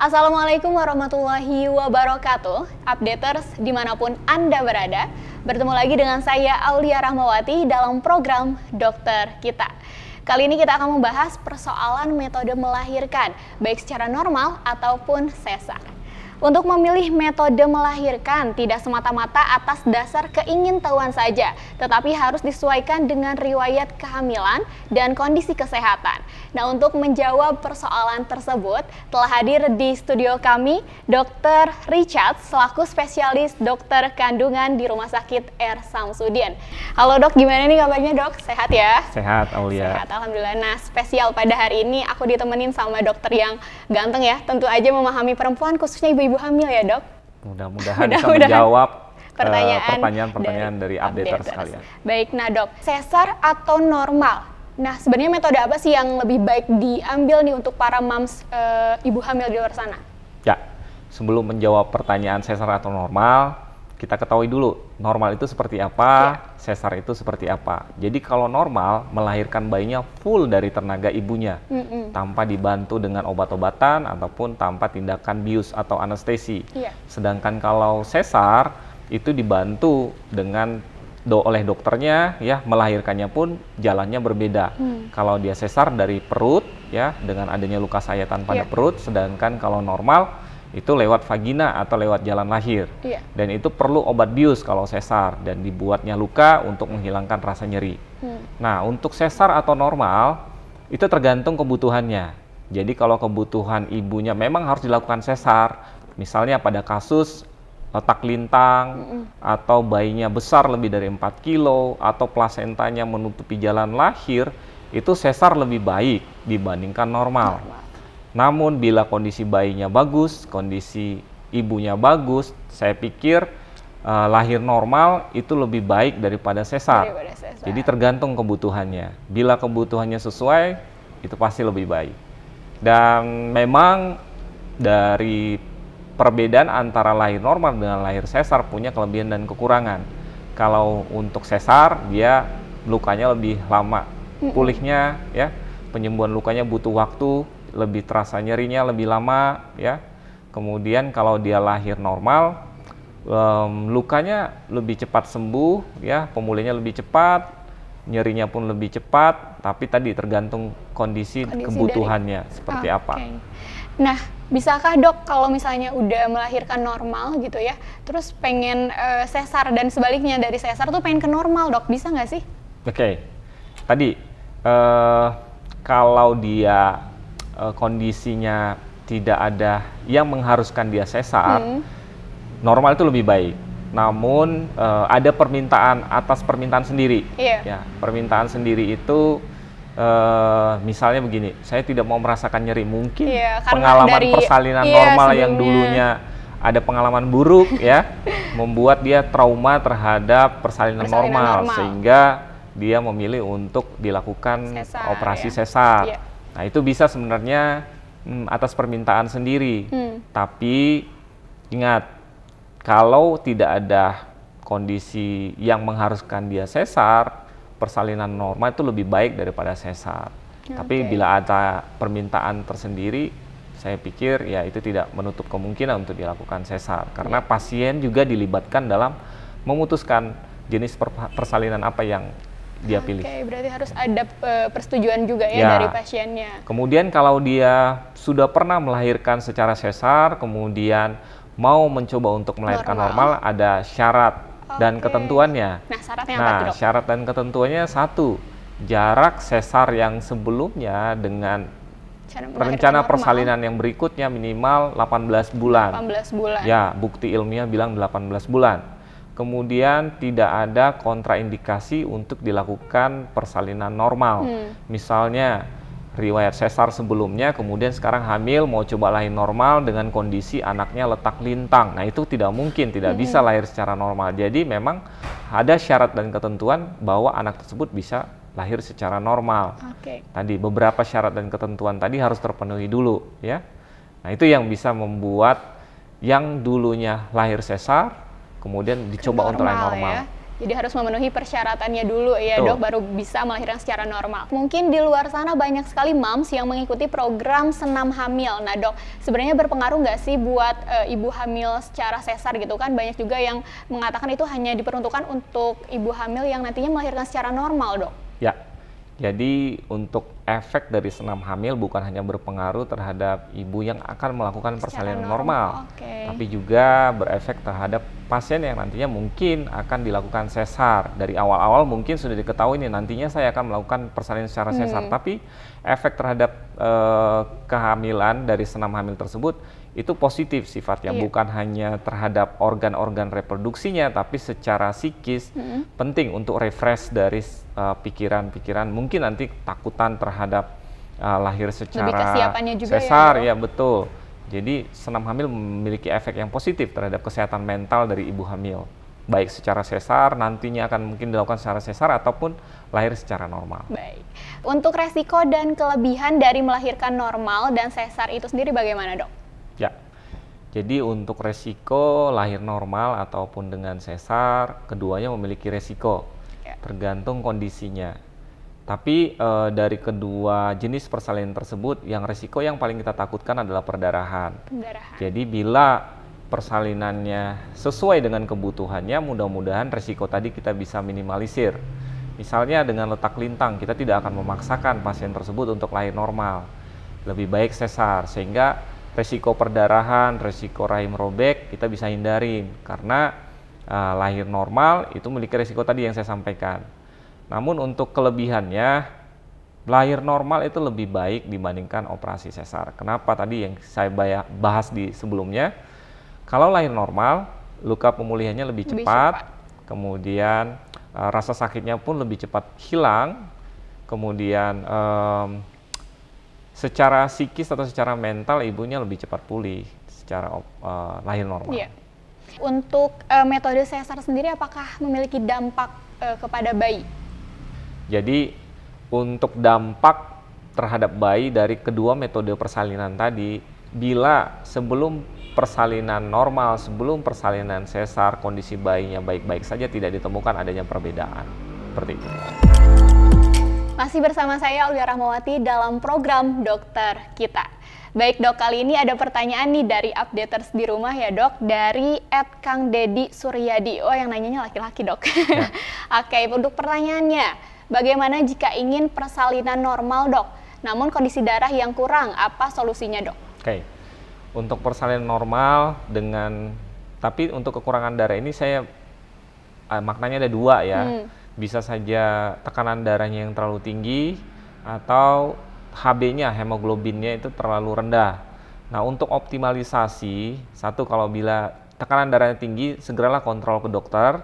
Assalamualaikum warahmatullahi wabarakatuh. Updaters di mana pun Anda berada, bertemu lagi dengan saya Aulia Rahmawati dalam program Dokter Kita. Kali ini kita akan membahas persoalan metode melahirkan, baik secara normal ataupun sesar. Untuk memilih metode melahirkan tidak semata-mata atas dasar keingintahuan saja, tetapi harus disesuaikan dengan riwayat kehamilan dan kondisi kesehatan. Nah, untuk menjawab persoalan tersebut, telah hadir di studio kami Dr. Richard selaku spesialis dokter kandungan di Rumah Sakit R. Samsudin. Halo dok, gimana nih kabarnya dok? Sehat ya? Sehat, Aulia. Sehat, Alhamdulillah. Nah, spesial pada hari ini aku ditemenin sama dokter yang ganteng ya, tentu aja memahami perempuan khususnya ibu-ibu hamil ya dok? Mudah-mudahan bisa menjawab eh, pertanyaan pertanyaan-pertanyaan dari, updater updaters. sekalian. Baik, nah dok, sesar atau normal? Nah, sebenarnya metode apa sih yang lebih baik diambil nih untuk para moms eh, ibu hamil di luar sana? Ya, sebelum menjawab pertanyaan sesar atau normal, kita ketahui dulu normal itu seperti apa, sesar itu seperti apa. Jadi kalau normal melahirkan bayinya full dari tenaga ibunya, Mm-mm. tanpa dibantu dengan obat-obatan ataupun tanpa tindakan bius atau anestesi. Iya. Sedangkan kalau sesar itu dibantu dengan do oleh dokternya ya melahirkannya pun jalannya berbeda. Hmm. Kalau dia sesar dari perut ya dengan adanya luka sayatan pada Iya. perut sedangkan kalau normal itu lewat vagina atau lewat jalan lahir. Iya. Dan itu perlu obat bius kalau sesar dan dibuatnya luka untuk menghilangkan rasa nyeri. Hmm. Nah, untuk sesar atau normal itu tergantung kebutuhannya. Jadi kalau kebutuhan ibunya memang harus dilakukan sesar, misalnya pada kasus letak lintang atau bayinya besar lebih dari 4 kilo atau plasentanya menutupi jalan lahir, itu sesar lebih baik dibandingkan normal. Namun bila kondisi bayinya bagus, kondisi ibunya bagus, saya pikir eh, lahir normal itu lebih baik daripada sesar. Daripada sesar. Jadi tergantung kebutuhannya. Bila kebutuhannya sesuai, itu pasti lebih baik. Dan memang dari perbedaan antara lahir normal dengan lahir sesar punya kelebihan dan kekurangan. Kalau untuk sesar dia lukanya lebih lama pulihnya ya. Penyembuhan lukanya butuh waktu, lebih terasa nyerinya lebih lama ya. Kemudian kalau dia lahir normal em, lukanya lebih cepat sembuh ya, pemulihnya lebih cepat, nyerinya pun lebih cepat, tapi tadi tergantung kondisi, Kondisi kebutuhannya seperti Oke. apa. Nah, bisakah dok kalau misalnya udah melahirkan normal gitu ya, terus pengen eh, sesar dan sebaliknya dari sesar tuh pengen ke normal dok, bisa nggak sih? Oke, tadi eh, kalau dia eh, kondisinya tidak ada yang mengharuskan dia sesar, Hmm. normal itu lebih baik. Namun eh, ada permintaan atas permintaan sendiri. Iya. Ya, permintaan sendiri itu eh, misalnya begini, saya tidak mau merasakan nyeri. Mungkin Iya, karena pengalaman dari- persalinan iya, normal yang sebelumnya. dulunya ada pengalaman buruk ya, membuat dia trauma terhadap persalinan, Persalinan normal, normal. sehingga dia memilih untuk dilakukan Sesar, operasi ya. sesar. Iya. Nah, itu bisa sebenarnya hmm, atas permintaan sendiri. Hmm. Tapi ingat, kalau tidak ada kondisi yang mengharuskan dia sesar, persalinan normal itu lebih baik daripada sesar. Tapi Oke. bila ada permintaan tersendiri, saya pikir ya itu tidak menutup kemungkinan untuk dilakukan sesar karena pasien juga dilibatkan dalam memutuskan jenis per- persalinan apa yang dia pilih. Oke, berarti harus ada eh, persetujuan juga ya, Ya. dari pasiennya. Kemudian kalau dia sudah pernah melahirkan secara sesar, kemudian mau mencoba untuk melahirkan Normal. normal, ada syarat dan Oke. ketentuannya. Nah, syaratnya apa Nah, tuh dok? syarat dan ketentuannya satu, jarak sesar yang sebelumnya dengan rencana normal, persalinan yang berikutnya minimal 18 bulan. 18 bulan. Ya, bukti ilmiah bilang 18 bulan. Kemudian tidak ada kontraindikasi untuk dilakukan persalinan normal. Hmm. Misalnya riwayat sesar sebelumnya, kemudian sekarang hamil mau coba lahir normal dengan kondisi anaknya letak lintang. Nah, itu tidak mungkin, tidak bisa lahir secara normal. Jadi memang ada syarat dan ketentuan bahwa anak tersebut bisa lahir secara normal. Oke. Tadi beberapa syarat dan ketentuan tadi harus terpenuhi dulu, ya. Nah, itu yang bisa membuat yang dulunya lahir sesar kemudian dicoba untuk lahir normal ya. Jadi harus memenuhi persyaratannya dulu ya Betul. dok, baru bisa melahirkan secara normal. Mungkin di luar sana banyak sekali moms yang mengikuti program senam hamil. Nah dok, sebenarnya berpengaruh nggak sih buat e, ibu hamil secara sesar gitu kan? Banyak juga yang mengatakan itu hanya diperuntukkan untuk ibu hamil yang nantinya melahirkan secara normal dok. Ya, jadi untuk efek dari senam hamil bukan hanya berpengaruh terhadap ibu yang akan melakukan persalinan normal, normal, oke. tapi juga berefek terhadap pasien yang nantinya mungkin akan dilakukan sesar. Dari awal-awal mungkin sudah diketahui nih nantinya saya akan melakukan persalinan secara sesar, Hmm. tapi efek terhadap eh, kehamilan dari senam hamil tersebut itu positif sifatnya, Iya. bukan hanya terhadap organ-organ reproduksinya, tapi secara psikis Mm-mm. penting untuk refresh dari uh, pikiran-pikiran mungkin nanti takutan terhadap uh, lahir secara juga ya, sesar dok? ya, betul. Jadi senam hamil memiliki efek yang positif terhadap kesehatan mental dari ibu hamil, baik secara sesar nantinya akan mungkin dilakukan secara sesar ataupun lahir secara normal. Baik. Untuk resiko dan kelebihan dari melahirkan normal dan sesar itu sendiri bagaimana dok? Ya. Jadi untuk resiko lahir normal ataupun dengan sesar, keduanya memiliki resiko. Ya. Tergantung kondisinya. Tapi eh, dari kedua jenis persalinan tersebut, yang resiko yang paling kita takutkan adalah perdarahan. Pendarahan. Jadi bila persalinannya sesuai dengan kebutuhannya, mudah-mudahan resiko tadi kita bisa minimalisir. Misalnya dengan letak lintang, kita tidak akan memaksakan pasien tersebut untuk lahir normal. Lebih baik sesar, sehingga resiko perdarahan, resiko rahim robek kita bisa hindarin. Karena eh, lahir normal itu memiliki resiko tadi yang saya sampaikan. Namun untuk kelebihannya, lahir normal itu lebih baik dibandingkan operasi sesar. Kenapa tadi yang saya bahas di sebelumnya? Kalau lahir normal, luka pemulihannya lebih, Lebih cepat, cepat. kemudian eh, rasa sakitnya pun lebih cepat hilang, kemudian em, secara psikis atau secara mental ibunya lebih cepat pulih secara eh, lahir normal. Iya. Untuk eh, metode sesar sendiri apakah memiliki dampak eh, kepada bayi? Jadi untuk dampak terhadap bayi dari kedua metode persalinan tadi, bila sebelum persalinan normal, sebelum persalinan sesar, kondisi bayinya baik-baik saja tidak ditemukan adanya perbedaan. Seperti itu. Masih bersama saya Aulia Rahmawati dalam program Dokter Kita. Baik dok, kali ini ada pertanyaan nih dari updaters di rumah ya dok, dari Ed Kang Dedi Suryadi. Oh yang nanyanya laki-laki dok. Oke, untuk pertanyaannya, bagaimana jika ingin persalinan normal dok, namun kondisi darah yang kurang, apa solusinya dok? Oke. Untuk persalinan normal dengan tapi untuk kekurangan darah ini saya eh, maknanya ada dua ya. Hmm. Bisa saja tekanan darahnya yang terlalu tinggi atau HB-nya hemoglobinnya itu terlalu rendah. Nah, untuk optimalisasi satu kalau bila tekanan darahnya tinggi segeralah kontrol ke dokter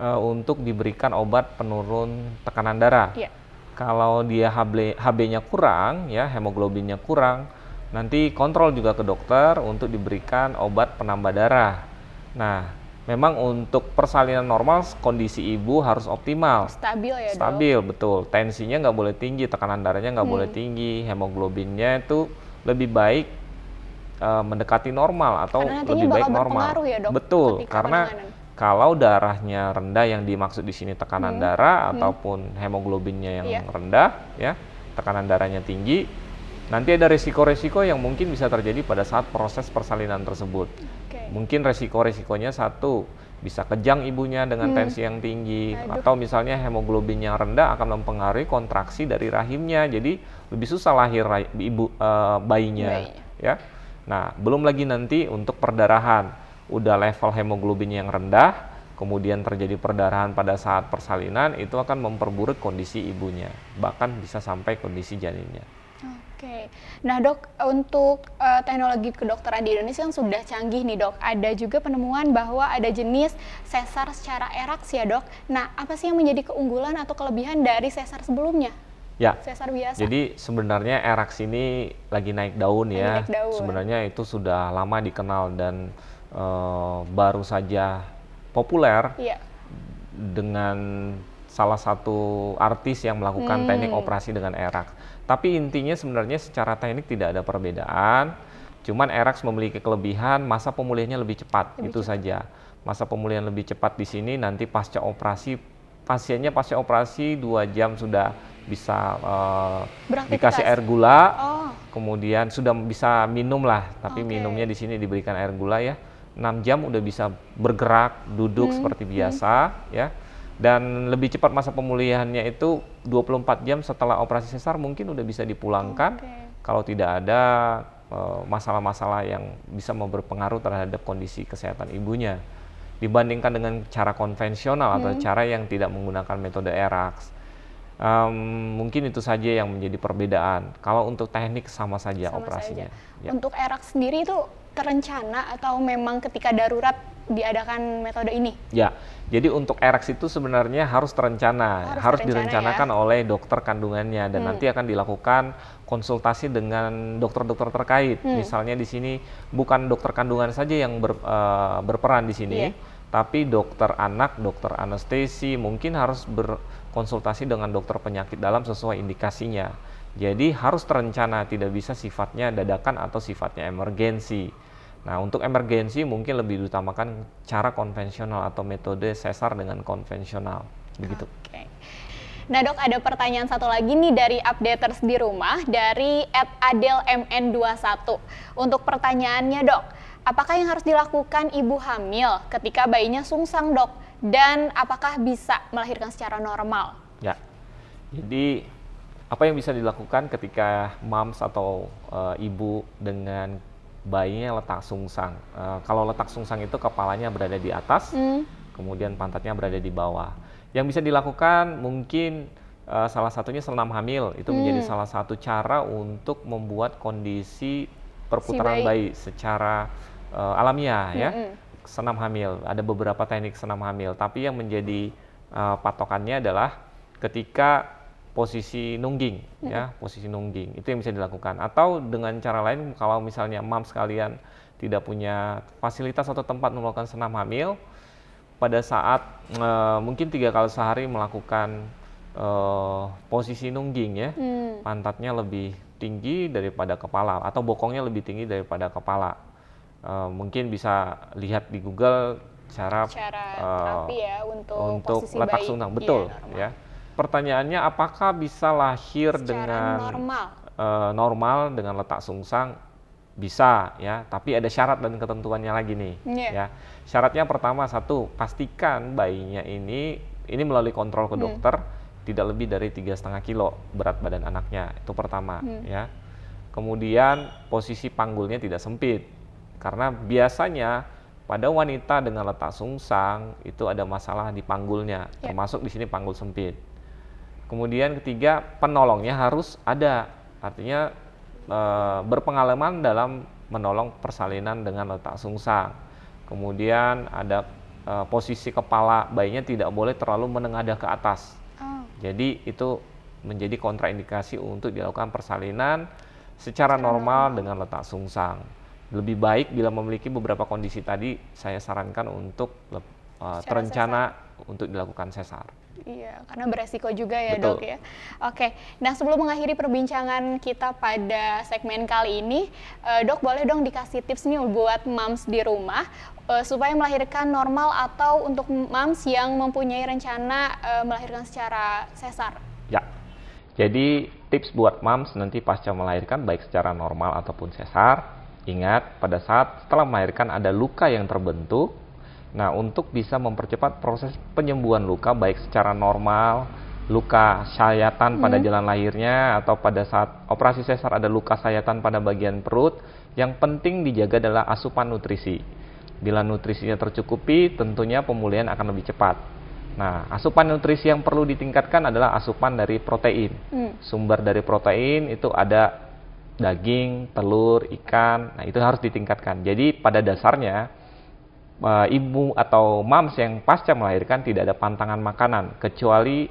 eh, untuk diberikan obat penurun tekanan darah. Iya. Kalau dia HB, HB-nya kurang, ya hemoglobinnya kurang, nanti kontrol juga ke dokter untuk diberikan obat penambah darah. Nah, memang untuk persalinan normal kondisi ibu harus optimal, Stabil ya dok? stabil, betul. Tensinya nggak boleh tinggi, tekanan darahnya nggak Hmm. boleh tinggi, hemoglobinnya itu lebih baik eh, mendekati normal atau Karena lebih baik bakal normal. ya, Dok, Betul, karena penanganan. kalau darahnya rendah yang dimaksud di sini tekanan Hmm, darah hmm. ataupun hemoglobinnya yang Iya. rendah ya tekanan darahnya tinggi nanti ada resiko-resiko yang mungkin bisa terjadi pada saat proses persalinan tersebut. Mungkin resiko-resikonya satu bisa kejang ibunya dengan Hmm. tensi yang tinggi Aduh. atau misalnya hemoglobin yang rendah akan mempengaruhi kontraksi dari rahimnya jadi lebih susah lahir ibu bayinya Bayinya. ya nah belum lagi nanti untuk perdarahan udah level hemoglobin yang rendah kemudian terjadi perdarahan pada saat persalinan itu akan memperburuk kondisi ibunya bahkan bisa sampai kondisi janinnya Oke, nah dok untuk eh, teknologi kedokteran di Indonesia yang sudah canggih nih dok, ada juga penemuan bahwa ada jenis sesar secara eraks ya dok. Nah apa sih yang menjadi keunggulan atau kelebihan dari sesar sebelumnya? ya Sesar biasa. Jadi sebenarnya eraks ini lagi naik daun Lagi ya. naik daun. Sebenarnya itu sudah lama dikenal dan eh, baru saja populer Iya. dengan salah satu artis yang melakukan Hmm. teknik operasi dengan eraks. Tapi intinya sebenarnya secara teknik tidak ada perbedaan. Cuman eraks memiliki kelebihan masa pemulihannya lebih cepat, Lebih itu cepat. saja. masa pemulihan lebih cepat di sini nanti pasca operasi pasiennya pasca operasi dua jam sudah bisa uh, dikasih air gula, oh. kemudian sudah bisa minum lah, tapi okay. minumnya di sini diberikan air gula ya. 6 jam udah bisa bergerak, duduk hmm. seperti hmm. biasa hmm. ya. Dan lebih cepat masa pemulihannya itu 24 jam setelah operasi sesar mungkin udah bisa dipulangkan okay. kalau tidak ada eh, masalah-masalah uh, yang bisa berpengaruh terhadap kondisi kesehatan ibunya dibandingkan dengan cara konvensional hmm. atau cara yang tidak menggunakan metode ERAX. Um, mungkin itu saja yang menjadi perbedaan. Kalau untuk teknik sama saja sama operasinya. Saja. Ya. Untuk ERAX sendiri itu terencana atau memang ketika darurat diadakan metode ini? Ya, jadi untuk ERAX itu sebenarnya harus terencana, harus, harus direncanakan ya? oleh dokter kandungannya dan hmm. nanti akan dilakukan konsultasi dengan dokter-dokter terkait. Hmm. Misalnya di sini bukan dokter kandungan saja yang ber, uh, berperan di sini, yeah. tapi dokter anak, dokter anestesi mungkin harus berkonsultasi dengan dokter penyakit dalam sesuai indikasinya. Jadi harus terencana, tidak bisa sifatnya dadakan atau sifatnya emergensi. Nah, untuk emergensi mungkin lebih diutamakan cara konvensional atau metode sesar dengan konvensional. Begitu. Okay. Nah dok, ada pertanyaan satu lagi nih dari updaters di rumah dari @adelmn21. Untuk pertanyaannya dok, apakah yang harus dilakukan ibu hamil ketika bayinya sungsang dok? Dan apakah bisa melahirkan secara normal? Ya, jadi apa yang bisa dilakukan ketika moms atau uh, ibu dengan bayinya letak sungsang. Uh, kalau letak sungsang itu kepalanya berada di atas, hmm. kemudian pantatnya berada di bawah. Yang bisa dilakukan mungkin uh, salah satunya senam hamil itu hmm. menjadi salah satu cara untuk membuat kondisi perputaran si bayi. bayi secara uh, alamiah hmm, ya. Senam hamil ada beberapa teknik senam hamil, tapi yang menjadi uh, patokannya adalah ketika posisi nungging hmm. ya posisi nungging. Itu yang bisa dilakukan. Atau dengan cara lain kalau misalnya mam sekalian tidak punya fasilitas atau tempat melakukan senam hamil pada saat e, mungkin tiga kali sehari melakukan e, posisi nungging ya hmm. pantatnya lebih tinggi daripada kepala atau bokongnya lebih tinggi daripada kepala. E, mungkin bisa lihat di Google cara cara terapi ya untuk untuk letak sungsang betul iya, ya pertanyaannya apakah bisa lahir Secara dengan normal uh, normal dengan letak sungsang bisa ya tapi ada syarat dan ketentuannya lagi nih yeah. ya syaratnya pertama satu pastikan bayinya ini ini melalui kontrol ke hmm. dokter hmm. tidak lebih dari tiga setengah kilo berat badan anaknya itu pertama hmm. ya kemudian posisi panggulnya tidak sempit karena biasanya pada wanita dengan letak sungsang itu ada masalah di panggulnya yeah. termasuk di sini panggul sempit Kemudian ketiga, penolongnya harus ada. Artinya e, berpengalaman dalam menolong persalinan dengan letak sungsang. Kemudian ada e, posisi kepala bayinya tidak boleh terlalu menengadah ke atas. Oh. Jadi itu menjadi kontraindikasi untuk dilakukan persalinan secara normal dengan letak sungsang. Lebih baik bila memiliki beberapa kondisi tadi, saya sarankan untuk uh, terencana sesar. untuk dilakukan sesar. Iya, karena beresiko juga ya Betul. dok ya. Oke, nah sebelum mengakhiri perbincangan kita pada segmen kali ini, uh, dok boleh dong dikasih tips nih buat moms di rumah uh, supaya melahirkan normal atau untuk moms yang mempunyai rencana uh, melahirkan secara sesar. Ya, jadi tips buat moms nanti pasca melahirkan baik secara normal ataupun sesar, ingat pada saat setelah melahirkan ada luka yang terbentuk Nah, untuk bisa mempercepat proses penyembuhan luka baik secara normal, luka sayatan hmm. pada jalan lahirnya atau pada saat operasi sesar ada luka sayatan pada bagian perut, yang penting dijaga adalah asupan nutrisi. Bila nutrisinya tercukupi, tentunya pemulihan akan lebih cepat. Nah, asupan nutrisi yang perlu ditingkatkan adalah asupan dari protein. Hmm. Sumber dari protein itu ada daging, telur, ikan. Nah, itu harus ditingkatkan. Jadi pada dasarnya uh, ibu atau mams yang pasca melahirkan tidak ada pantangan makanan kecuali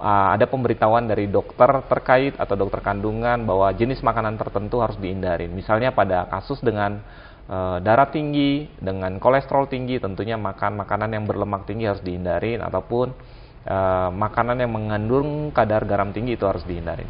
uh, ada pemberitahuan dari dokter terkait atau dokter kandungan bahwa jenis makanan tertentu harus dihindarin. Misalnya pada kasus dengan uh, darah tinggi, dengan kolesterol tinggi, tentunya makan makanan yang berlemak tinggi harus dihindarin ataupun uh, makanan yang mengandung kadar garam tinggi itu harus dihindarin.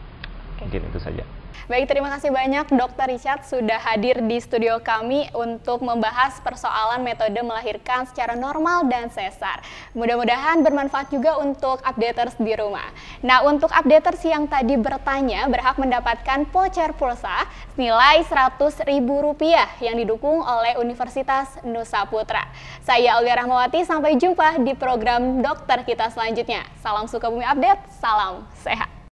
Okay. Mungkin itu saja. Baik, terima kasih banyak Dokter Richard sudah hadir di studio kami untuk membahas persoalan metode melahirkan secara normal dan sesar. Mudah-mudahan bermanfaat juga untuk updaters di rumah. Nah, untuk updaters yang tadi bertanya berhak mendapatkan voucher pulsa nilai Rp100.000 yang didukung oleh Universitas Nusa Putra. Saya Aulia Rahmawati, sampai jumpa di program Dokter kita selanjutnya. Salam Sukabumi Update, salam sehat.